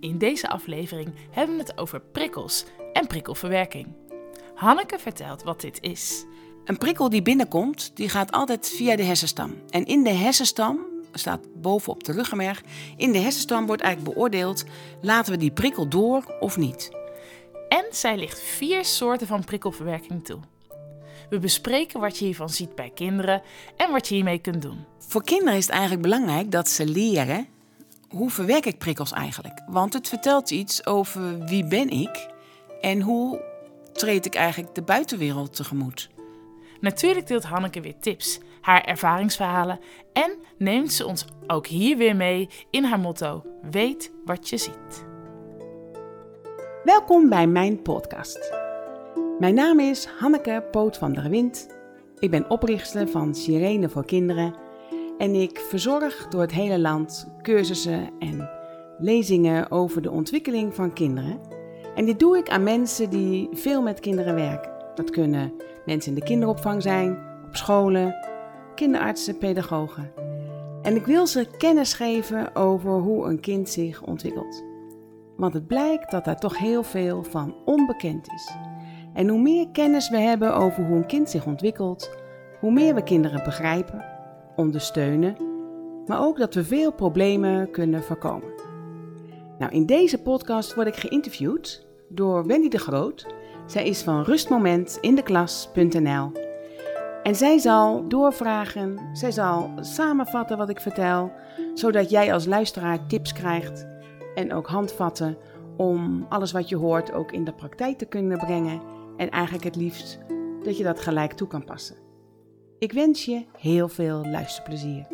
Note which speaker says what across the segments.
Speaker 1: In deze aflevering hebben we het over prikkels en prikkelverwerking. Hanneke vertelt wat dit is.
Speaker 2: Een prikkel die binnenkomt, die gaat altijd via de hersenstam. En in de hersenstam, staat bovenop de ruggenmerg, in de hersenstam wordt eigenlijk beoordeeld, laten we die prikkel door of niet.
Speaker 1: En zij ligt vier soorten van prikkelverwerking toe. We bespreken wat je hiervan ziet bij kinderen en wat je hiermee kunt doen.
Speaker 2: Voor kinderen is het eigenlijk belangrijk dat ze leren hoe verwerk ik prikkels eigenlijk. Want het vertelt iets over wie ben ik en hoe treed ik eigenlijk de buitenwereld tegemoet.
Speaker 1: Natuurlijk deelt Hanneke weer tips, haar ervaringsverhalen en neemt ze ons ook hier weer mee in haar motto: Weet wat je ziet.
Speaker 2: Welkom bij mijn podcast. Mijn naam is Hanneke Poot van der Wind. Ik ben oprichter van Sirene voor Kinderen en ik verzorg door het hele land cursussen en lezingen over de ontwikkeling van kinderen. En dit doe ik aan mensen die veel met kinderen werken. Dat kunnen mensen in de kinderopvang zijn, op scholen, kinderartsen, pedagogen. En ik wil ze kennis geven over hoe een kind zich ontwikkelt. Want het blijkt dat daar toch heel veel van onbekend is. En hoe meer kennis we hebben over hoe een kind zich ontwikkelt, hoe meer we kinderen begrijpen, ondersteunen, maar ook dat we veel problemen kunnen voorkomen. Nou, in deze podcast word ik geïnterviewd door Wendy de Groot. Zij is van rustmomentindeklas.nl. En zij zal doorvragen, zij zal samenvatten wat ik vertel, zodat jij als luisteraar tips krijgt en ook handvatten om alles wat je hoort ook in de praktijk te kunnen brengen en eigenlijk het liefst dat je dat gelijk toe kan passen. Ik wens je heel veel luisterplezier.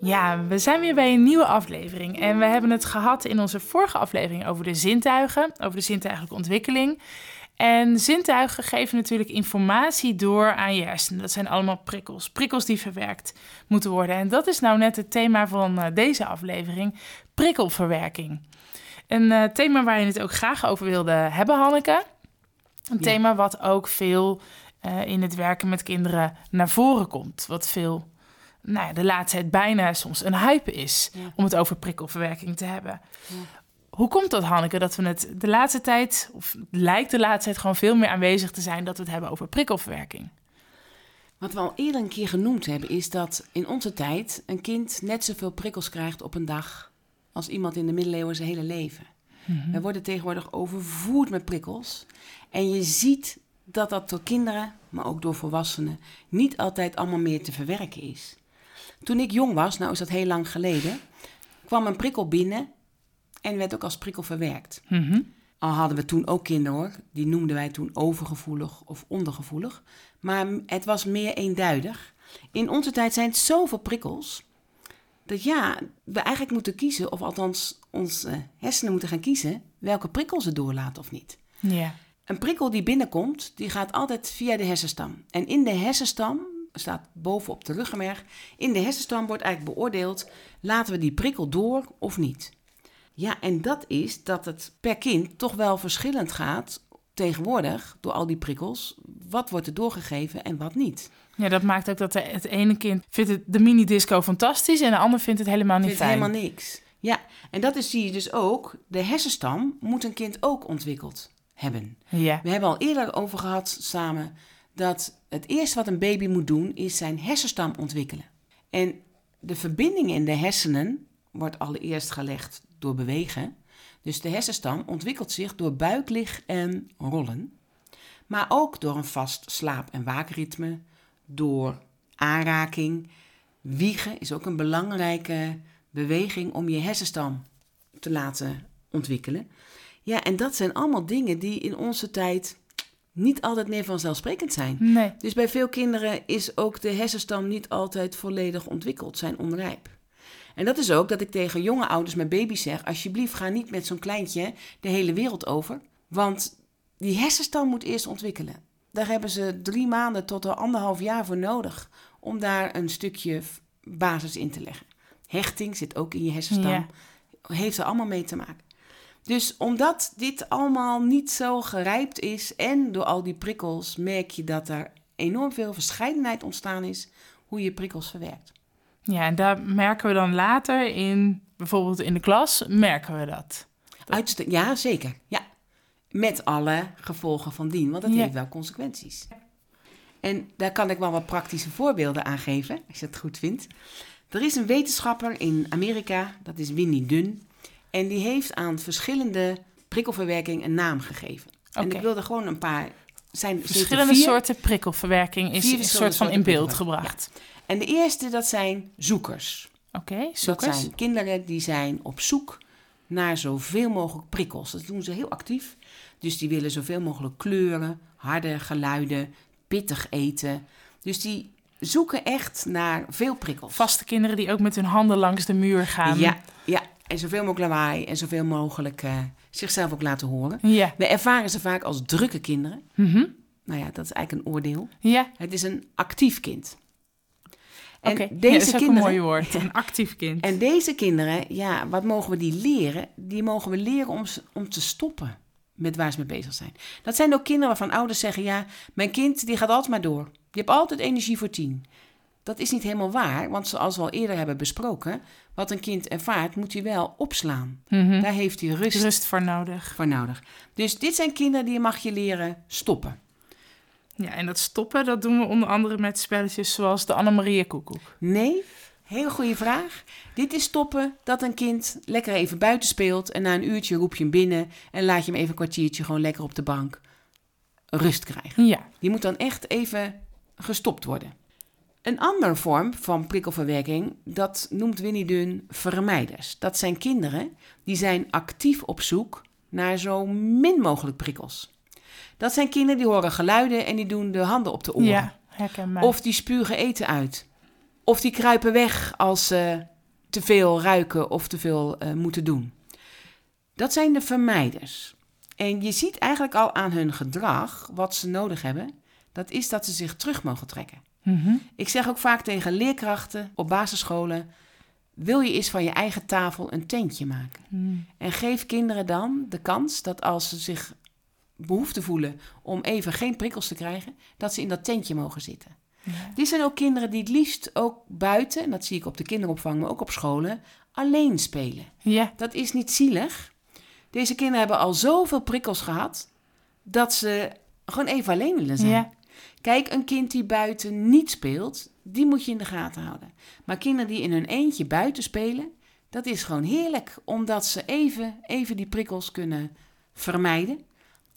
Speaker 1: Ja, we zijn weer bij een nieuwe aflevering. En we hebben het gehad in onze vorige aflevering over de zintuigen, over de zintuigelijke ontwikkeling. En zintuigen geven natuurlijk informatie door aan je hersenen. Dat zijn allemaal prikkels, prikkels die verwerkt moeten worden. En dat is nou net het thema van eh, deze aflevering: prikkelverwerking. Een uh, thema waar je het ook graag over wilde hebben, Hanneke. Een
Speaker 2: Ja.
Speaker 1: thema wat ook veel eh, in het werken met kinderen naar voren komt. Wat veel, nou ja, de laatste tijd bijna soms een hype is
Speaker 2: Ja.
Speaker 1: om het over prikkelverwerking te hebben. Hoe komt dat, Hanneke, dat we het de laatste tijd, of lijkt de laatste tijd gewoon veel meer aanwezig te zijn dat we het hebben over prikkelverwerking?
Speaker 2: Wat we al eerder een keer genoemd hebben, is dat in onze tijd een kind net zoveel prikkels krijgt op een dag als iemand in de middeleeuwen zijn hele leven. We worden tegenwoordig overvoerd met prikkels. En je ziet dat dat door kinderen, maar ook door volwassenen, niet altijd allemaal meer te verwerken is. Toen ik jong was, nou is dat heel lang geleden, kwam een prikkel binnen en werd ook als prikkel verwerkt.
Speaker 1: Mhm.
Speaker 2: Al hadden we toen ook kinderen hoor, die noemden wij toen overgevoelig of ondergevoelig. Maar het was meer eenduidig. In onze tijd zijn het zoveel prikkels, dat ja, we eigenlijk moeten kiezen, of althans onze hersenen moeten gaan kiezen, welke prikkel ze doorlaten of niet.
Speaker 1: Ja.
Speaker 2: Een prikkel die binnenkomt, die gaat altijd via de hersenstam. En in de hersenstam, staat bovenop de ruggenmerg, in de hersenstam wordt eigenlijk beoordeeld, laten we die prikkel door of niet. Ja, en dat is dat het per kind toch wel verschillend gaat tegenwoordig door al die prikkels. Wat wordt er doorgegeven en wat niet.
Speaker 1: ja, dat maakt ook dat de, het ene kind vindt het, de mini-disco fantastisch en de ander vindt het helemaal niet
Speaker 2: vindt
Speaker 1: fijn.
Speaker 2: helemaal niks. Ja, en dat is, zie je dus ook, de hersenstam moet een kind ook ontwikkeld hebben.
Speaker 1: Ja.
Speaker 2: We hebben al eerder over gehad samen dat het eerste wat een baby moet doen is zijn hersenstam ontwikkelen. En de verbinding in de hersenen wordt allereerst gelegd door bewegen. Dus de hersenstam ontwikkelt zich door buiklig en rollen. Maar ook door een vast slaap- en waakritme, door aanraking. Wiegen is ook een belangrijke beweging om je hersenstam te laten ontwikkelen. Ja, en dat zijn allemaal dingen die in onze tijd niet altijd meer vanzelfsprekend zijn.
Speaker 1: Nee.
Speaker 2: Dus bij veel kinderen is ook de hersenstam niet altijd volledig ontwikkeld, zijn onrijp. En dat is ook dat ik tegen jonge ouders met baby's zeg: alsjeblieft, ga niet met zo'n kleintje de hele wereld over. Want die hersenstam moet eerst ontwikkelen. Daar hebben ze drie maanden tot een anderhalf jaar voor nodig om daar een stukje basis in te leggen. Hechting zit ook in je hersenstam.
Speaker 1: Ja.
Speaker 2: Heeft er allemaal mee te maken. Dus omdat dit allemaal niet zo gerijpt is en door al die prikkels merk je dat er enorm veel verscheidenheid ontstaan is hoe je prikkels verwerkt.
Speaker 1: Ja, en daar merken we dan later in, bijvoorbeeld in de klas, merken we dat.
Speaker 2: Uitste ja, zeker. Ja. Met alle gevolgen van dien, want dat
Speaker 1: Ja.
Speaker 2: heeft wel consequenties. En daar kan ik wel wat praktische voorbeelden aan geven, als je het goed vindt. Er is een wetenschapper in Amerika, dat is Winnie Dunn. En die heeft aan verschillende prikkelverwerking een naam gegeven. En ik wilde gewoon een paar... Zijn, er
Speaker 1: Verschillende
Speaker 2: vier.
Speaker 1: soorten prikkelverwerking is een soort van in beeld gebracht.
Speaker 2: En de eerste, dat zijn zoekers.
Speaker 1: Oké,
Speaker 2: Dat
Speaker 1: zoekers.
Speaker 2: zijn kinderen die zijn op zoek naar zoveel mogelijk prikkels. Dat doen ze heel actief. Dus die willen zoveel mogelijk kleuren, harde geluiden, pittig eten. Dus die zoeken echt naar veel prikkels.
Speaker 1: Vaste kinderen die ook met hun handen langs de muur gaan.
Speaker 2: Ja, ja, en zoveel mogelijk lawaai en zoveel mogelijk eh, zichzelf ook laten horen.
Speaker 1: Ja.
Speaker 2: We ervaren ze vaak als drukke kinderen.
Speaker 1: Mhm.
Speaker 2: Nou ja, dat is eigenlijk een oordeel.
Speaker 1: Ja.
Speaker 2: Het is een actief kind. En deze
Speaker 1: ja, dat is
Speaker 2: kinderen,
Speaker 1: een mooi woord. Een actief kind.
Speaker 2: En deze kinderen, ja, wat mogen we die leren? Die mogen we leren om, om te stoppen met waar ze mee bezig zijn. Dat zijn ook kinderen waarvan ouders zeggen, ja, mijn kind die gaat altijd maar door. Die hebt altijd energie voor tien. Dat is niet helemaal waar, want zoals we al eerder hebben besproken, wat een kind ervaart, moet hij wel opslaan.
Speaker 1: Mhm.
Speaker 2: Daar heeft hij rust,
Speaker 1: Rust voor nodig.
Speaker 2: voor nodig. Dus dit zijn kinderen die mag je leren stoppen.
Speaker 1: Ja, en dat stoppen, dat doen we onder andere met spelletjes zoals de Annemarie Koekoek.
Speaker 2: Nee, hele goede vraag. Dit is stoppen dat een kind lekker even buiten speelt en na een uurtje roep je hem binnen en laat je hem even een kwartiertje gewoon lekker op de bank rust krijgen.
Speaker 1: Ja.
Speaker 2: Die moet dan echt even gestopt worden. Een andere vorm van prikkelverwerking, dat noemt Winnie Dunn vermijders. Dat zijn kinderen die zijn actief op zoek naar zo min mogelijk prikkels. Dat zijn kinderen die horen geluiden en die doen de handen op de oren.
Speaker 1: Ja, herkenbaar.
Speaker 2: Of die spugen eten uit. Of die kruipen weg als ze te veel ruiken of te veel eh, moeten doen. Dat zijn de vermijders. En je ziet eigenlijk al aan hun gedrag wat ze nodig hebben. Dat is dat ze zich terug mogen trekken.
Speaker 1: Mhm.
Speaker 2: Ik zeg ook vaak tegen leerkrachten op basisscholen: wil je eens van je eigen tafel een tentje maken?
Speaker 1: Mm.
Speaker 2: En geef kinderen dan de kans dat als ze zich behoefte voelen om even geen prikkels te krijgen, dat ze in dat tentje mogen zitten.
Speaker 1: Ja.
Speaker 2: Dit zijn ook kinderen die het liefst ook buiten, en dat zie ik op de kinderopvang, maar ook op scholen, alleen spelen.
Speaker 1: Ja.
Speaker 2: Dat is niet zielig. Deze kinderen hebben al zoveel prikkels gehad dat ze gewoon even alleen willen zijn.
Speaker 1: Ja.
Speaker 2: Kijk, een kind die buiten niet speelt, die moet je in de gaten houden. Maar kinderen die in hun eentje buiten spelen, dat is gewoon heerlijk, omdat ze even, even die prikkels kunnen vermijden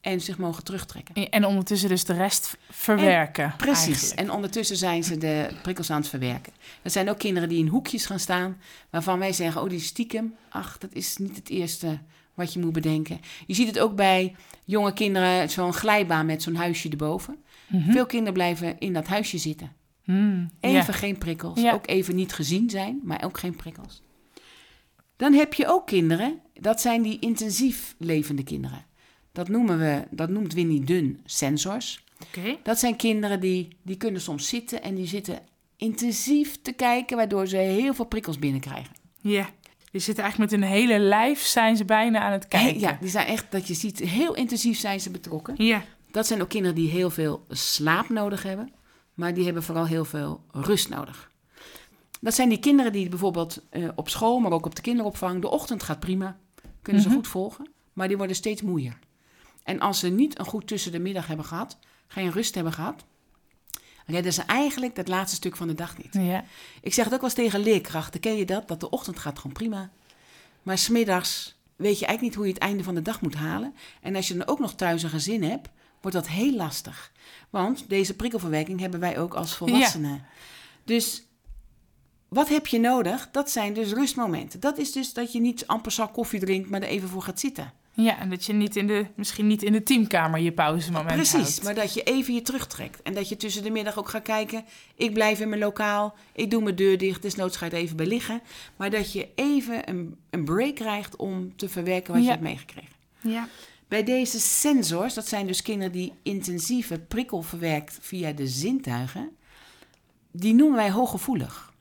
Speaker 2: en zich mogen terugtrekken.
Speaker 1: En ondertussen dus de rest verwerken.
Speaker 2: Precies.
Speaker 1: eigenlijk.
Speaker 2: En ondertussen zijn ze de prikkels aan het verwerken. Er zijn ook kinderen die in hoekjes gaan staan, waarvan wij zeggen, oh die stiekem, ach, dat is niet het eerste wat je moet bedenken. Je ziet het ook bij jonge kinderen, zo'n glijbaan met zo'n huisje erboven.
Speaker 1: Mhm.
Speaker 2: Veel kinderen blijven in dat huisje zitten.
Speaker 1: Mm.
Speaker 2: Even geen prikkels. Ook even niet gezien zijn, maar ook geen prikkels. Dan heb je ook kinderen, dat zijn die intensief levende kinderen. Dat noemen we, dat noemt Winnie Dunn sensors.
Speaker 1: Oké.
Speaker 2: Dat zijn kinderen die, die kunnen soms zitten en die zitten intensief te kijken, waardoor ze heel veel prikkels binnenkrijgen.
Speaker 1: Ja. Die zitten eigenlijk met hun hele lijf, zijn ze bijna aan het kijken.
Speaker 2: Ja, die zijn echt, dat je ziet, heel intensief zijn ze betrokken.
Speaker 1: Ja.
Speaker 2: Dat zijn ook kinderen die heel veel slaap nodig hebben, maar die hebben vooral heel veel rust nodig. Dat zijn die kinderen die bijvoorbeeld eh, op school, maar ook op de kinderopvang, de ochtend gaat prima, kunnen ze
Speaker 1: Mhm.
Speaker 2: goed volgen, maar die worden steeds moeier. En als ze niet een goed tussen de middag hebben gehad, geen rust hebben gehad, redden ze eigenlijk dat laatste stuk van de dag niet.
Speaker 1: Ja.
Speaker 2: Ik zeg het ook wel eens tegen leerkrachten, ken je dat? Dat de ochtend gaat gewoon prima, maar smiddags weet je eigenlijk niet hoe je het einde van de dag moet halen. En als je dan ook nog thuis een gezin hebt, wordt dat heel lastig. Want deze prikkelverwerking hebben wij ook als volwassenen. Dus wat heb je nodig? Dat zijn dus rustmomenten. Dat is dus dat je niet amper zak koffie drinkt, maar er even voor gaat zitten.
Speaker 1: Ja, en dat je niet in de, misschien niet in de teamkamer je pauzemoment
Speaker 2: Precies,
Speaker 1: houdt.
Speaker 2: maar dat je even je terugtrekt. En dat je tussen de middag ook gaat kijken. Ik blijf in mijn lokaal. Ik doe mijn deur dicht. Desnoods ga je er even bij liggen. Maar dat je even een, een break krijgt om te verwerken wat
Speaker 1: Ja.
Speaker 2: je hebt meegekregen.
Speaker 1: Ja.
Speaker 2: Bij deze sensors, dat zijn dus kinderen die intensieve prikkel verwerkt via de zintuigen, die noemen wij hooggevoelig.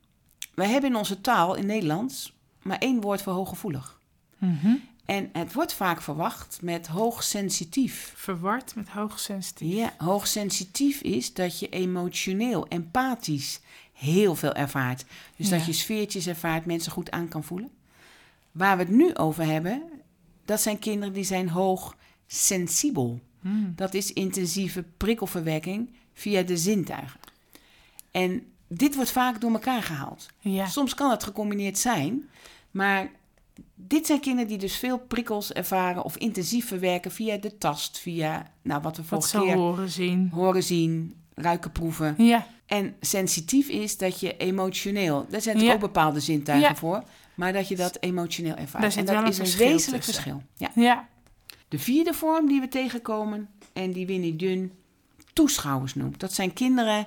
Speaker 2: Wij hebben in onze taal in Nederlands maar één woord voor hooggevoelig.
Speaker 1: Mhm.
Speaker 2: En het wordt vaak verwacht met hoogsensitief.
Speaker 1: Verward met hoogsensitief.
Speaker 2: Ja, hoogsensitief is dat je emotioneel, empathisch heel veel ervaart. Dus
Speaker 1: Ja.
Speaker 2: dat je sfeertjes ervaart, mensen goed aan kan voelen. Waar we het nu over hebben, dat zijn kinderen die zijn hoog sensibel.
Speaker 1: Hmm.
Speaker 2: Dat is intensieve prikkelverwerking via de zintuigen. En dit wordt vaak door elkaar gehaald.
Speaker 1: Ja.
Speaker 2: Soms kan het gecombineerd zijn, maar dit zijn kinderen die dus veel prikkels ervaren of intensief verwerken via de tast, via nou, wat we vorige keer
Speaker 1: horen, zien.
Speaker 2: horen zien, ruiken, proeven.
Speaker 1: Ja.
Speaker 2: En sensitief is dat je emotioneel, daar zijn
Speaker 1: Ja.
Speaker 2: ook bepaalde zintuigen
Speaker 1: Ja.
Speaker 2: voor, maar dat je dat emotioneel ervaart. En dat is een
Speaker 1: verschil
Speaker 2: wezenlijk
Speaker 1: tussen.
Speaker 2: verschil. Ja.
Speaker 1: Ja.
Speaker 2: De vierde vorm die we tegenkomen en die Winnie Dun toeschouwers noemt. Dat zijn kinderen,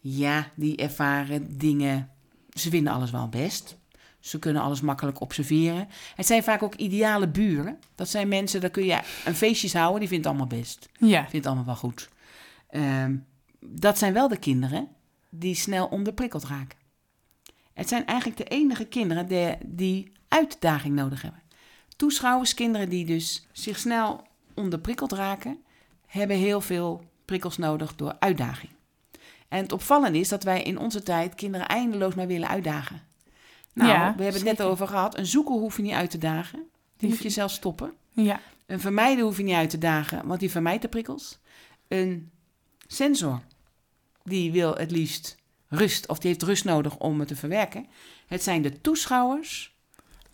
Speaker 2: ja, die ervaren dingen. Ze vinden alles wel best. Ze kunnen alles makkelijk observeren. Het zijn vaak ook ideale buren. Dat zijn mensen, daar kun je een feestjes houden, die vindt het allemaal best.
Speaker 1: Ja.
Speaker 2: Vindt het allemaal wel goed. Ehm, dat zijn wel de kinderen die snel onderprikkeld raken. Het zijn eigenlijk de enige kinderen die, die uitdaging nodig hebben. Toeschouwers, kinderen die dus zich snel onderprikkeld raken, hebben heel veel prikkels nodig door uitdaging. En het opvallende is dat wij in onze tijd kinderen eindeloos maar willen uitdagen. Nou,
Speaker 1: Ja,
Speaker 2: we hebben het net over gehad. Een zoeker hoef je niet uit te dagen. Die
Speaker 1: Die
Speaker 2: moet je zelf stoppen.
Speaker 1: Ja.
Speaker 2: Een vermijden hoef je niet uit te dagen, want die vermijdt de prikkels. Een sensor, die wil het liefst rust, of die heeft rust nodig om het te verwerken. Het zijn de toeschouwers.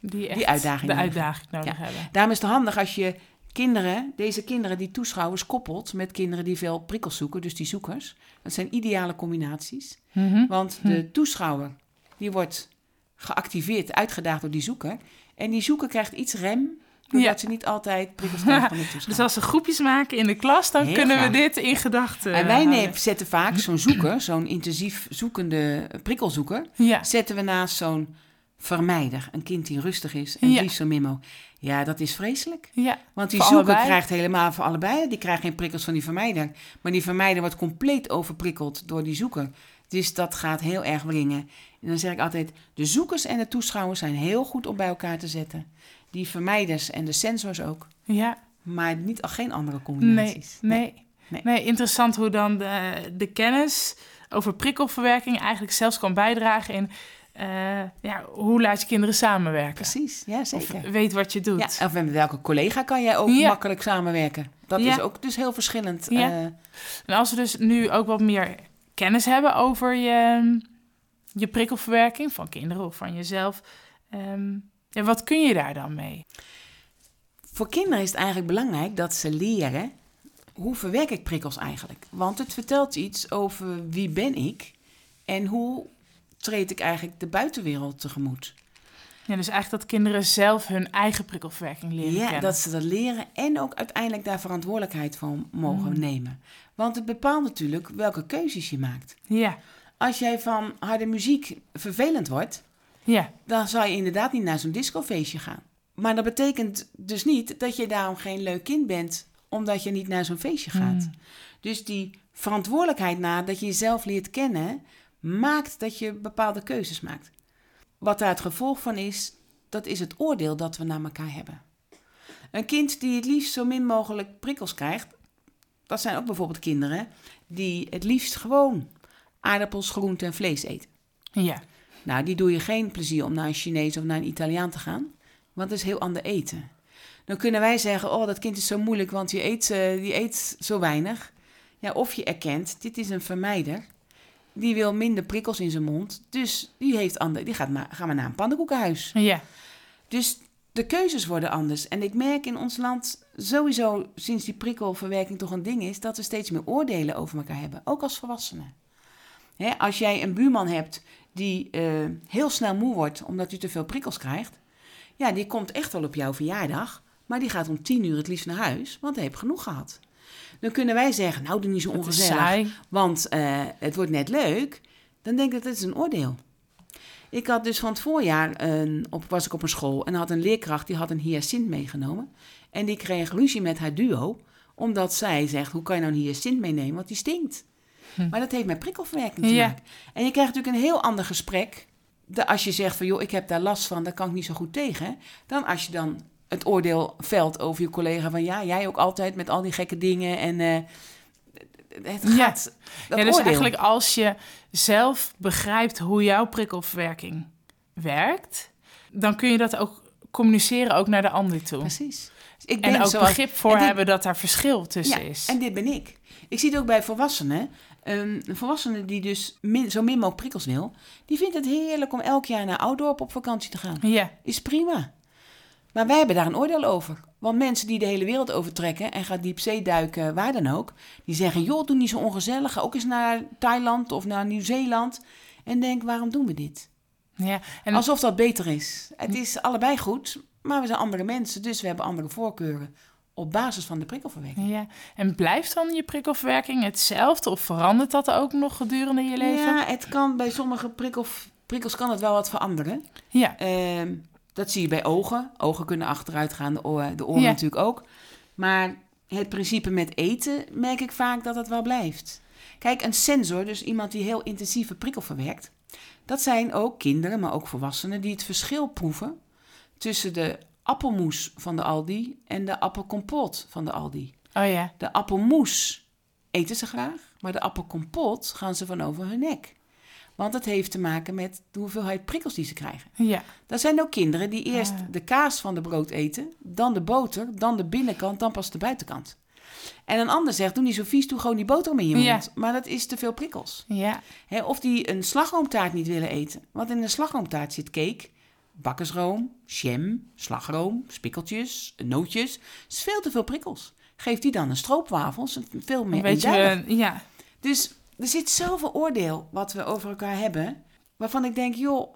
Speaker 1: Die, echt
Speaker 2: uitdaging
Speaker 1: de
Speaker 2: nodig
Speaker 1: uitdaging nodig hebben.
Speaker 2: Daarom is het handig als je kinderen, deze kinderen, die toeschouwers, koppelt met kinderen die veel prikkels zoeken, dus die zoekers. Dat zijn ideale combinaties.
Speaker 1: Mhm.
Speaker 2: Want de toeschouwer, die wordt geactiveerd, uitgedaagd door die zoeker. En die zoeker krijgt iets rem, doordat
Speaker 1: Ja.
Speaker 2: ze niet altijd prikkels krijgt van de toeschouwer.
Speaker 1: Dus als ze groepjes maken in de klas, dan
Speaker 2: Heel
Speaker 1: kunnen
Speaker 2: graag.
Speaker 1: we dit in gedachten
Speaker 2: En wij nemen, zetten vaak zo'n zoeker, zo'n intensief zoekende prikkelzoeker,
Speaker 1: Ja.
Speaker 2: zetten we naast zo'n vermijder. Een kind die rustig is en
Speaker 1: Ja.
Speaker 2: liefst zo min mogelijk. Ja, dat is vreselijk.
Speaker 1: Ja.
Speaker 2: Want die zoeker
Speaker 1: allebei.
Speaker 2: krijgt helemaal voor allebei, die krijgt geen prikkels van die vermijder. Maar die vermijder wordt compleet overprikkeld door die zoeker. Dus dat gaat heel erg wringen. En dan zeg ik altijd, de zoekers en de toeschouwers zijn heel goed om bij elkaar te zetten. Die vermijders en de sensors ook.
Speaker 1: Ja.
Speaker 2: Maar niet, geen andere
Speaker 1: Nee.
Speaker 2: combinaties.
Speaker 1: Nee.
Speaker 2: Nee.
Speaker 1: Nee. interessant hoe dan de, de kennis over prikkelverwerking eigenlijk zelfs kan bijdragen in eh, ja, hoe laat je kinderen samenwerken.
Speaker 2: Precies, ja
Speaker 1: Of
Speaker 2: zeker.
Speaker 1: weet wat je doet.
Speaker 2: Ja, of met welke collega kan jij ook
Speaker 1: Ja.
Speaker 2: makkelijk samenwerken? Dat
Speaker 1: Ja.
Speaker 2: is ook dus heel verschillend.
Speaker 1: Ja.
Speaker 2: eh,
Speaker 1: En als we dus nu ook wat meer kennis hebben over je, je prikkelverwerking van kinderen of van jezelf, ehm, ja, wat kun je daar dan mee?
Speaker 2: voor kinderen is het eigenlijk belangrijk dat ze leren hoe verwerk ik prikkels eigenlijk. Want het vertelt iets over wie ben ik en hoe treed ik eigenlijk de buitenwereld tegemoet.
Speaker 1: Ja, dus eigenlijk dat kinderen zelf hun eigen prikkelverwerking leren
Speaker 2: Ja,
Speaker 1: kennen.
Speaker 2: dat ze dat leren en ook uiteindelijk daar verantwoordelijkheid voor mogen
Speaker 1: Mm.
Speaker 2: nemen. Want het bepaalt natuurlijk welke keuzes je maakt.
Speaker 1: Ja,
Speaker 2: Als jij van harde muziek vervelend wordt,
Speaker 1: ja,
Speaker 2: dan zal je inderdaad niet naar zo'n discofeestje gaan. Maar dat betekent dus niet dat je daarom geen leuk kind bent, omdat je niet naar zo'n feestje gaat.
Speaker 1: Mm.
Speaker 2: Dus die verantwoordelijkheid na dat je jezelf leert kennen, maakt dat je bepaalde keuzes maakt. Wat daar het gevolg van is, dat is het oordeel dat we naar elkaar hebben. Een kind die het liefst zo min mogelijk prikkels krijgt, dat zijn ook bijvoorbeeld kinderen die het liefst gewoon aardappels, groenten en vlees eten.
Speaker 1: ja.
Speaker 2: Nou, die doe je geen plezier om naar een Chinees of naar een Italiaan te gaan, want dat is heel ander eten. Dan kunnen wij zeggen, oh, dat kind is zo moeilijk, want die eet, eh, die eet zo weinig. Ja, of je erkent, dit is een vermijder. Die wil minder prikkels in zijn mond, dus die, heeft ander, die gaat maar, gaan naar een pannenkoekenhuis.
Speaker 1: ja.
Speaker 2: Dus de keuzes worden anders. En ik merk in ons land sowieso, sinds die prikkelverwerking toch een ding is, dat we steeds meer oordelen over elkaar hebben, ook als volwassenen. Hè, als jij een buurman hebt die eh, heel snel moe wordt omdat hij te veel prikkels krijgt, ja, die komt echt wel op jouw verjaardag, maar die gaat om tien uur het liefst naar huis, want hij heeft genoeg gehad. Dan kunnen wij zeggen, nou, doe niet zo ongezellig, want eh, het wordt net leuk. Dan denk ik dat het is een oordeel. Ik had dus van het voorjaar, een, op, was ik op een school en had een leerkracht die had een hyacint meegenomen. En die kreeg ruzie met haar duo, omdat zij zegt, hoe kan je nou een hyacint meenemen, want die stinkt.
Speaker 1: Hm.
Speaker 2: Maar dat heeft met prikkelverwerking te
Speaker 1: Ja.
Speaker 2: maken. En je krijgt natuurlijk een heel ander gesprek. De, als je zegt van, joh, ik heb daar last van, daar kan ik niet zo goed tegen. Dan als je dan het oordeel velt over je collega van, ja, jij ook altijd met al die gekke dingen. En eh, het gaat... Dat
Speaker 1: ja, dus
Speaker 2: oordeel.
Speaker 1: eigenlijk als je zelf begrijpt hoe jouw prikkelverwerking werkt, dan kun je dat ook communiceren ook naar de ander toe.
Speaker 2: Precies. Dus ik
Speaker 1: En ook
Speaker 2: zoals-
Speaker 1: begrip voor
Speaker 2: dit-
Speaker 1: hebben dat daar verschil tussen
Speaker 2: ja,
Speaker 1: is.
Speaker 2: en dit ben ik. Ik zie het ook bij volwassenen. Een volwassene die dus min, zo min mogelijk prikkels wil, die vindt het heerlijk om elk jaar naar Oudorp op vakantie te gaan.
Speaker 1: Ja,
Speaker 2: Is prima. Maar wij hebben daar een oordeel over. Want mensen die de hele wereld overtrekken en gaan diepzee duiken, waar dan ook, die zeggen: joh, doe niet zo ongezellig. Ga ook eens naar Thailand of naar Nieuw-Zeeland. En denk: waarom doen we dit?
Speaker 1: ja. En
Speaker 2: Alsof dat beter is. Het is allebei goed, maar we zijn andere mensen, dus we hebben andere voorkeuren op basis van de prikkelverwerking.
Speaker 1: Ja, en blijft dan je prikkelverwerking hetzelfde of verandert dat ook nog gedurende je leven?
Speaker 2: Ja, het kan bij sommige prikkel, prikkels kan het wel wat veranderen.
Speaker 1: Ja,
Speaker 2: Ehm, dat zie je bij ogen. Ogen kunnen achteruit gaan, de, oor, de oren
Speaker 1: Ja.
Speaker 2: natuurlijk ook. Maar het principe met eten merk ik vaak dat het wel blijft. Kijk, een sensor, dus iemand die heel intensieve prikkel verwerkt, dat zijn ook kinderen, maar ook volwassenen die het verschil proeven tussen de appelmoes van de Aldi en de appelkompot van de Aldi.
Speaker 1: oh ja.
Speaker 2: De appelmoes eten ze graag, maar de appelkompot gaan ze van over hun nek. Want het heeft te maken met de hoeveelheid prikkels die ze krijgen.
Speaker 1: Ja,
Speaker 2: Dat zijn ook kinderen die eerst
Speaker 1: Ah.
Speaker 2: de kaas van de brood eten, dan de boter, dan de binnenkant, dan pas de buitenkant. En een ander zegt, doe niet zo vies, doe gewoon die boterham in je
Speaker 1: Ja.
Speaker 2: mond. Maar dat is te veel prikkels.
Speaker 1: ja,
Speaker 2: of die een slagroomtaart niet willen eten. Want in een slagroomtaart zit cake, bakkersroom, jam, slagroom, spikkeltjes, nootjes. Het is veel te veel prikkels. Geef die dan een stroopwafel, is veel meer
Speaker 1: weet je, ja,
Speaker 2: Dus er zit zoveel oordeel wat we over elkaar hebben, waarvan ik denk, joh,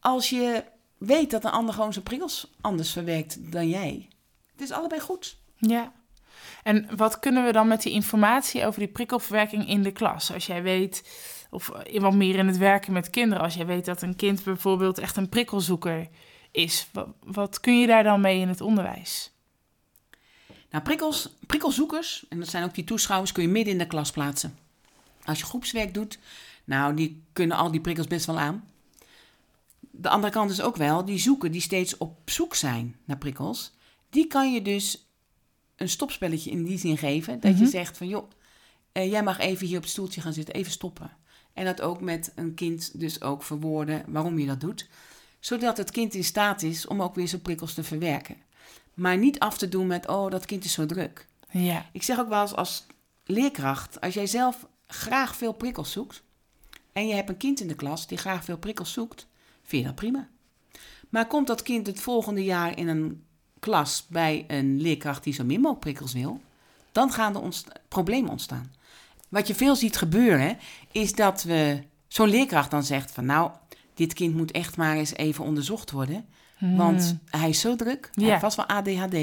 Speaker 2: als je weet dat een ander gewoon zijn prikkels anders verwerkt dan jij, het is allebei goed.
Speaker 1: ja. En wat kunnen we dan met die informatie over die prikkelverwerking in de klas? Als jij weet, of wat meer in het werken met kinderen, als jij weet dat een kind bijvoorbeeld echt een prikkelzoeker is, wat, wat kun je daar dan mee in het onderwijs?
Speaker 2: Nou, prikkels, prikkelzoekers, en dat zijn ook die toeschouwers, kun je midden in de klas plaatsen. Als je groepswerk doet, nou, die kunnen al die prikkels best wel aan. De andere kant is ook wel, die zoeken, die steeds op zoek zijn naar prikkels, die kan je dus een stopspelletje in die zin geven. Dat je
Speaker 1: Mhm.
Speaker 2: zegt van, joh, eh, jij mag even hier op het stoeltje gaan zitten, even stoppen. En dat ook met een kind dus ook verwoorden waarom je dat doet. Zodat het kind in staat is om ook weer zijn prikkels te verwerken. Maar niet af te doen met, oh, dat kind is zo druk.
Speaker 1: Ja,
Speaker 2: Ik zeg ook wel eens als leerkracht, als jij zelf graag veel prikkels zoekt en je hebt een kind in de klas die graag veel prikkels zoekt, vind je dat prima. Maar komt dat kind het volgende jaar in een klas bij een leerkracht die zo min mogelijk prikkels wil, dan gaan er problemen ontstaan. Wat je veel ziet gebeuren, is dat we zo'n leerkracht dan zegt van nou, dit kind moet echt maar eens even onderzocht worden. Want hij is zo druk. Hij
Speaker 1: Ja.
Speaker 2: heeft vast wel ADHD.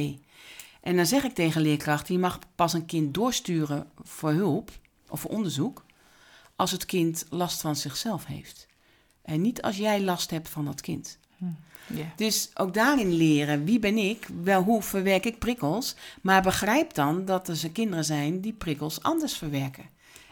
Speaker 2: En dan zeg ik tegen leerkrachten, je mag pas een kind doorsturen voor hulp of voor onderzoek als het kind last van zichzelf heeft. En niet als jij last hebt van dat kind. Dus ook daarin leren, wie ben ik, wel hoe verwerk ik prikkels, maar begrijp dan dat er zijn kinderen zijn die prikkels anders verwerken.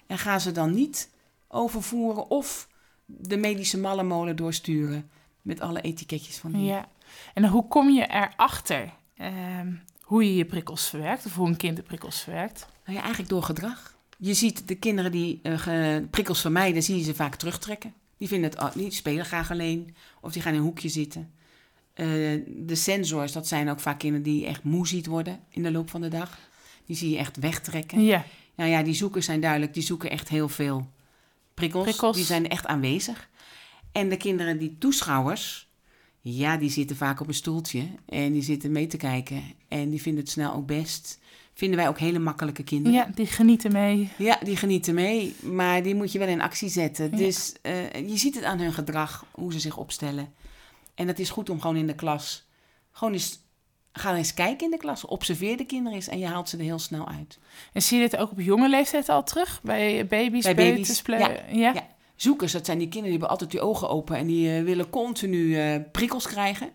Speaker 2: En ga ze dan niet overvoeren of de medische mallenmolen doorsturen met alle etiketjes van die.
Speaker 1: Ja, en hoe kom je erachter ehm hoe je je prikkels verwerkt of hoe een kind de prikkels verwerkt?
Speaker 2: Nou ja, eigenlijk door gedrag. Je ziet de kinderen die ge- prikkels vermijden, zie je ze vaak terugtrekken. Die, vinden het, die spelen graag alleen of die gaan in een hoekje zitten. Eh, de sensors, dat zijn ook vaak kinderen die echt moe ziet worden in de loop van de dag. Die zie je echt wegtrekken.
Speaker 1: Ja,
Speaker 2: Nou ja, die zoekers zijn duidelijk, die zoeken echt heel veel prikkels.
Speaker 1: Prikkels.
Speaker 2: Die zijn echt aanwezig. En de kinderen, die toeschouwers, ja, die zitten vaak op een stoeltje en die zitten mee te kijken. En die vinden het snel ook best. Vinden wij ook hele makkelijke kinderen.
Speaker 1: ja, die genieten mee.
Speaker 2: Ja, die genieten mee, maar die moet je wel in actie zetten.
Speaker 1: Ja.
Speaker 2: Dus eh, je ziet het aan hun gedrag, hoe ze zich opstellen. En dat is goed om gewoon in de klas, gewoon eens, ga eens kijken in de klas. Observeer de kinderen eens en je haalt ze er heel snel uit.
Speaker 1: En zie je dit ook op jonge leeftijd al terug? Bij baby's,
Speaker 2: Bij baby's,
Speaker 1: ja.
Speaker 2: Ja. Zoekers, dat zijn die kinderen die hebben altijd die ogen open en die eh, willen continu eh, prikkels krijgen.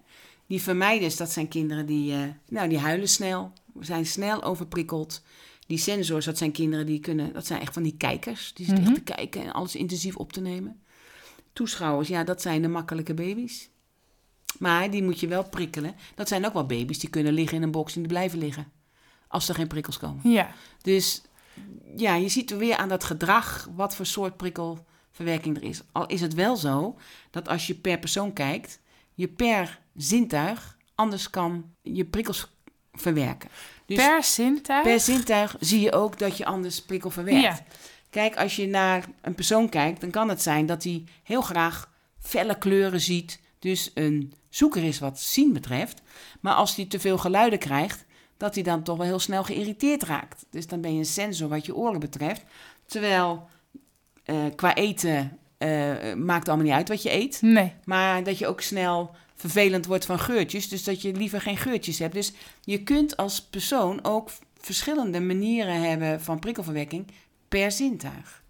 Speaker 2: Die vermijders, dat zijn kinderen die, nou, die huilen snel, zijn snel overprikkeld. Die sensors, dat zijn kinderen die kunnen, dat zijn echt van die kijkers. Die zitten
Speaker 1: Mhm.
Speaker 2: echt te kijken en alles intensief op te nemen. Toeschouwers, ja, dat zijn de makkelijke baby's. Maar die moet je wel prikkelen. Dat zijn ook wel baby's die kunnen liggen in een box en die blijven liggen. Als er geen prikkels komen.
Speaker 1: Ja.
Speaker 2: Dus ja, je ziet er weer aan dat gedrag wat voor soort prikkelverwerking er is. Al is het wel zo dat als je per persoon kijkt, je per zintuig anders kan je prikkels verwerken.
Speaker 1: Dus per zintuig?
Speaker 2: Per zintuig zie je ook dat je anders prikkel verwerkt. Ja. Kijk, als je naar een persoon kijkt, dan kan het zijn dat hij heel graag felle kleuren ziet. Dus een zoeker is wat zien betreft. Maar als hij te veel geluiden krijgt, dat hij dan toch wel heel snel geïrriteerd raakt. Dus dan ben je een sensor wat je oren betreft. Terwijl uh, qua eten uh, maakt allemaal niet uit wat je eet.
Speaker 1: Nee.
Speaker 2: Maar dat je ook snel vervelend wordt van geurtjes. Dus dat je liever geen geurtjes hebt. Dus je kunt als persoon ook verschillende manieren hebben van prikkelverwekking per zintuig.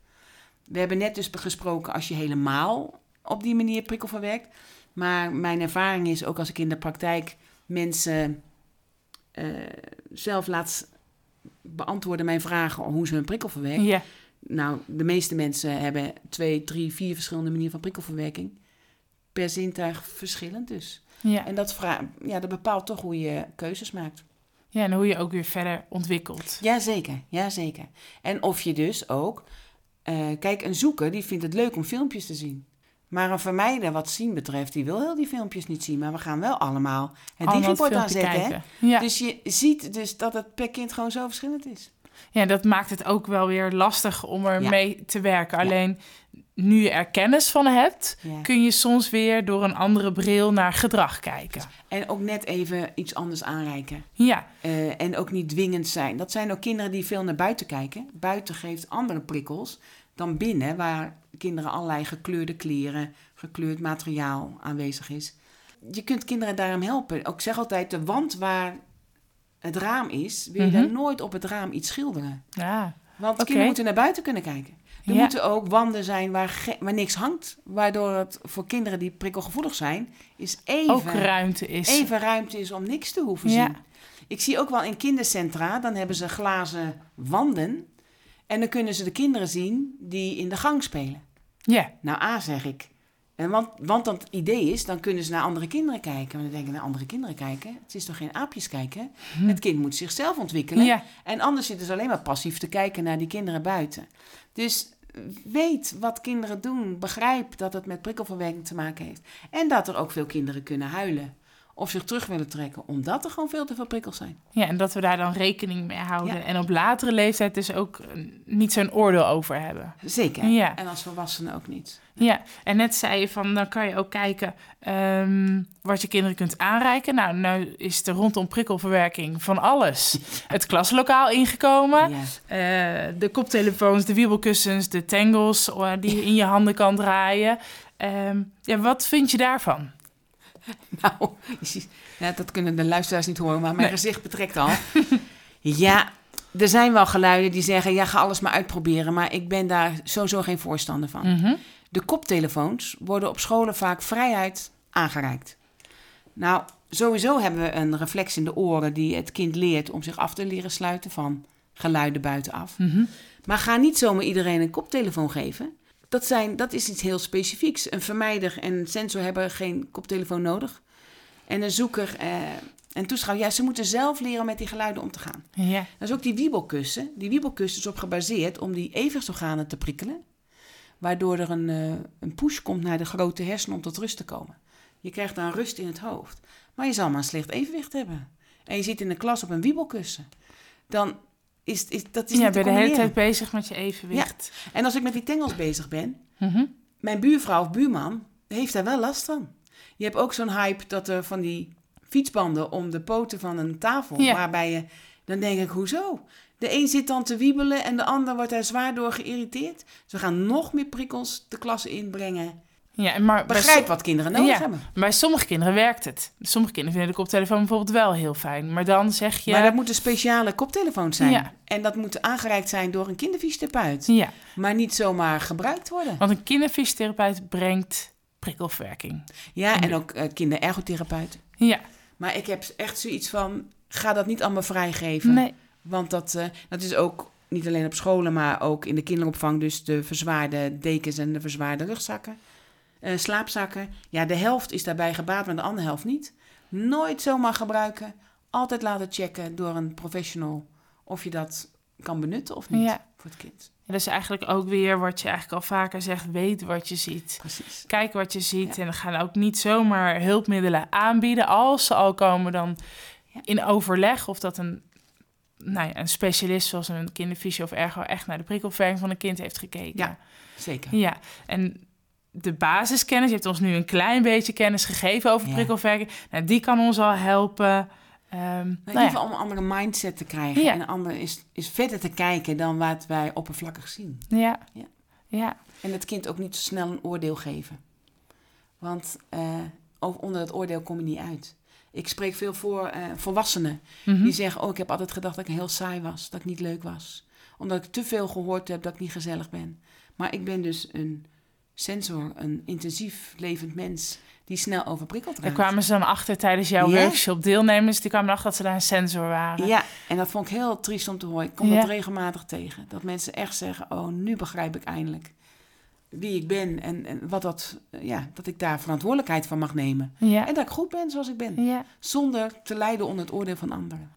Speaker 2: We hebben net dus gesproken als je helemaal op die manier prikkel verwerkt. Maar mijn ervaring is ook als ik in de praktijk mensen uh, zelf laat beantwoorden mijn vragen hoe ze hun prikkel verwerken. Nou, de meeste mensen hebben twee, drie, vier verschillende manieren van prikkelverwerking. Per zintuig verschillend dus.
Speaker 1: Ja.
Speaker 2: En dat, ja, dat bepaalt toch hoe je keuzes maakt.
Speaker 1: Ja, en hoe je ook weer verder ontwikkelt.
Speaker 2: Jazeker, jazeker. En of je dus ook... Uh, kijk, een zoeker die vindt het leuk om filmpjes te zien. Maar een vermijder wat zien betreft, die wil heel die filmpjes niet zien. Maar we gaan wel allemaal het digibord aanzetten. Ja. Dus je ziet dus dat het per kind gewoon zo verschillend is.
Speaker 1: Ja, dat maakt het ook wel weer lastig om er mee te werken. Alleen nu je er kennis van hebt, kun je soms weer door een andere bril naar gedrag kijken.
Speaker 2: En ook net even iets anders aanreiken.
Speaker 1: Ja.
Speaker 2: Uh, en ook niet dwingend zijn. Dat zijn ook kinderen die veel naar buiten kijken. Buiten geeft andere prikkels dan binnen, waar kinderen allerlei gekleurde kleren, gekleurd materiaal aanwezig is. Je kunt kinderen daarom helpen. Ook zeg altijd, de wand waar het raam is, wil je mm nooit op het raam iets schilderen.
Speaker 1: Ja.
Speaker 2: Want kinderen moeten naar buiten kunnen kijken. Er moeten ook wanden zijn waar, waar niks hangt. Waardoor het voor kinderen die prikkelgevoelig zijn, is even,
Speaker 1: ook ruimte is.
Speaker 2: even ruimte is om niks te hoeven zien. Ik zie ook wel in kindercentra, dan hebben ze glazen wanden. En dan kunnen ze de kinderen zien die in de gang spelen.
Speaker 1: Ja.
Speaker 2: Nou, A zeg ik. En want, want dat idee is, dan kunnen ze naar andere kinderen kijken. Maar dan denken naar andere kinderen kijken. Het is toch geen aapjes kijken? Hm. Het kind moet zichzelf ontwikkelen.
Speaker 1: Ja.
Speaker 2: En anders zitten ze alleen maar passief te kijken naar die kinderen buiten. Dus weet wat kinderen doen. Begrijp dat het met prikkelverwerking te maken heeft. En dat er ook veel kinderen kunnen huilen of zich terug willen trekken, omdat er gewoon veel te veel prikkels zijn.
Speaker 1: Ja, en dat we daar dan rekening mee houden. En op latere leeftijd dus ook niet zo'n oordeel over hebben.
Speaker 2: Zeker.
Speaker 1: Ja.
Speaker 2: En als volwassenen ook niet.
Speaker 1: Ja, en net zei je van, dan kan je ook kijken um, wat je kinderen kunt aanreiken. Nou, nu is er rondom prikkelverwerking van alles. Het klaslokaal ingekomen. Ja. Uh, de koptelefoons, de wiebelkussens, de tangles uh, die je in je handen kan draaien. Um, ja, wat vind je daarvan?
Speaker 2: Nou, ja, dat kunnen de luisteraars niet horen, maar mijn gezicht betrekt al. ja, er zijn wel geluiden die zeggen: ja, ga alles maar uitproberen. Maar ik ben daar sowieso geen voorstander van.
Speaker 1: Mhm.
Speaker 2: De koptelefoons worden op scholen vaak vrijheid aangereikt. Nou, sowieso hebben we een reflex in de oren die het kind leert om zich af te leren sluiten van geluiden buitenaf.
Speaker 1: Mm
Speaker 2: Maar ga niet zomaar iedereen een koptelefoon geven. Dat, zijn, dat is iets heel specifieks. Een vermijder en een sensor hebben geen koptelefoon nodig. En een zoeker eh, en toeschouwer, ja, ze moeten zelf leren met die geluiden om te gaan.
Speaker 1: Ja.
Speaker 2: Dat is ook die wiebelkussen. Die wiebelkussen is op gebaseerd om die evenwichtsorganen te prikkelen. Waardoor er een, uh, een push komt naar de grote hersenen om tot rust te komen. Je krijgt dan rust in het hoofd. Maar je zal maar een slecht evenwicht hebben. En je zit in de klas op een wiebelkussen. Dan is, is, dat is
Speaker 1: ja, ben de hele tijd bezig met je evenwicht.
Speaker 2: Ja. En als ik met die tengels bezig ben,
Speaker 1: mhm.
Speaker 2: mijn buurvrouw of buurman heeft daar wel last van. Je hebt ook zo'n hype dat er van die fietsbanden om de poten van een tafel, waarbij je, dan denk ik, hoezo? De een zit dan te wiebelen en de ander wordt daar zwaar door geïrriteerd. Ze gaan nog meer prikkels de klas inbrengen.
Speaker 1: Ja, maar
Speaker 2: Begrijp wat kinderen nodig ja, hebben.
Speaker 1: Bij sommige kinderen werkt het. Sommige kinderen vinden de koptelefoon bijvoorbeeld wel heel fijn. Maar dan zeg je...
Speaker 2: Maar dat moeten speciale koptelefoons zijn. Ja. En dat moet aangereikt zijn door een kinderfysiotherapeut.
Speaker 1: Ja.
Speaker 2: Maar niet zomaar gebruikt worden.
Speaker 1: Want een kinderfysiotherapeut brengt prikkelverwerking.
Speaker 2: Ja, en ook uh, kinderergotherapeut.
Speaker 1: Ja.
Speaker 2: Maar ik heb echt zoiets van, ga dat niet allemaal vrijgeven.
Speaker 1: Nee.
Speaker 2: Want dat, uh, dat is ook niet alleen op scholen, maar ook in de kinderopvang. Dus de verzwaarde dekens en de verzwaarde rugzakken. Uh, slaapzakken. Ja, de helft is daarbij gebaat, maar de andere helft niet. Nooit zomaar gebruiken. Altijd laten checken door een professional of je dat kan benutten of niet
Speaker 1: Ja.
Speaker 2: voor het kind.
Speaker 1: En dat is eigenlijk ook weer wat je eigenlijk al vaker zegt, weet wat je ziet.
Speaker 2: Precies.
Speaker 1: Kijk wat je ziet
Speaker 2: Ja.
Speaker 1: en gaan ook niet zomaar hulpmiddelen aanbieden. Als ze al komen, dan
Speaker 2: Ja.
Speaker 1: in overleg of dat een, nou ja, een specialist zoals een kinderfysio of ergo echt naar de prikkelverwerking van een kind heeft gekeken.
Speaker 2: Ja. Zeker.
Speaker 1: Ja, en de basiskennis, je hebt ons nu een klein beetje kennis gegeven over
Speaker 2: Ja.
Speaker 1: prikkelverwerking. Nou, die kan ons al helpen.
Speaker 2: In
Speaker 1: nou ja,
Speaker 2: geval om een andere mindset te krijgen.
Speaker 1: Ja.
Speaker 2: En een ander is, is verder te kijken dan wat wij oppervlakkig zien.
Speaker 1: ja,
Speaker 2: Ja.
Speaker 1: ja,
Speaker 2: En het kind ook niet zo snel een oordeel geven. Want over- onder het oordeel kom je niet uit. Ik spreek veel voor eh, volwassenen
Speaker 1: Mhm.
Speaker 2: die zeggen: Oh, ik heb altijd gedacht dat ik heel saai was, dat ik niet leuk was. Omdat ik te veel gehoord heb dat ik niet gezellig ben. Maar ik ben dus een sensor, een intensief levend mens die snel overprikkeld
Speaker 1: Daar
Speaker 2: raakt.
Speaker 1: kwamen ze dan achter tijdens jouw workshop deelnemers. Die kwamen erachter dat ze daar een sensor waren.
Speaker 2: Ja, en dat vond ik heel triest om te horen. Ik kom dat regelmatig tegen. Dat mensen echt zeggen: Oh, nu begrijp ik eindelijk wie ik ben en, en wat dat, eh, ja, dat ik daar verantwoordelijkheid van mag nemen. En dat ik goed ben zoals ik ben. Zonder te lijden onder het oordeel van anderen.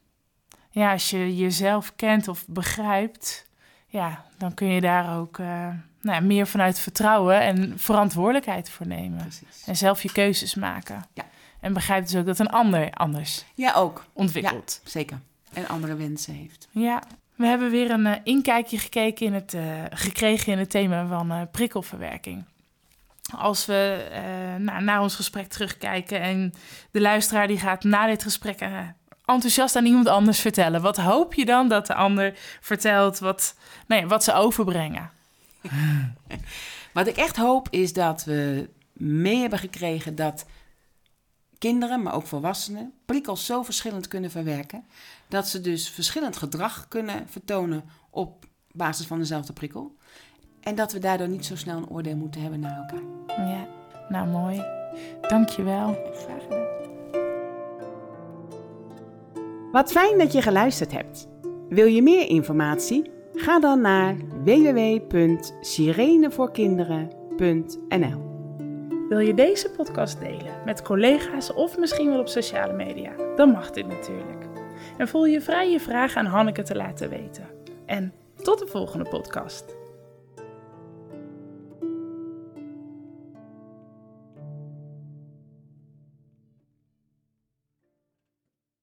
Speaker 1: ja, als je jezelf kent of begrijpt, ja, dan kun je daar ook eh, nou ja, meer vanuit vertrouwen en verantwoordelijkheid voor nemen.
Speaker 2: Precies.
Speaker 1: En zelf je keuzes maken.
Speaker 2: Ja.
Speaker 1: En begrijp dus ook dat een ander anders
Speaker 2: Ja, ook.
Speaker 1: ontwikkelt.
Speaker 2: Zeker. En andere wensen heeft.
Speaker 1: Ja. We hebben weer een eh, inkijkje gekeken in het, eh, gekregen in het thema van eh, prikkelverwerking. Als we nou, naar ons gesprek terugkijken en de luisteraar die gaat na dit gesprek enthousiast aan iemand anders vertellen. Wat hoop je dan dat de ander vertelt wat, nou ja, wat ze overbrengen?
Speaker 2: Wat ik echt hoop is dat we mee hebben gekregen dat kinderen, maar ook volwassenen, prikkels zo verschillend kunnen verwerken. Dat ze dus verschillend gedrag kunnen vertonen op basis van dezelfde prikkel. En dat we daardoor niet zo snel een oordeel moeten hebben naar elkaar.
Speaker 1: Ja, nou mooi. Dankjewel.
Speaker 2: Graag gedaan.
Speaker 3: Wat fijn dat je geluisterd hebt. Wil je meer informatie? Ga dan naar www.sirenevoorkinderen.nl.
Speaker 1: Wil je deze podcast delen met collega's of misschien wel op sociale media? Dan mag dit natuurlijk. En voel je vrij je vragen aan Hanneke te laten weten. En tot de volgende podcast.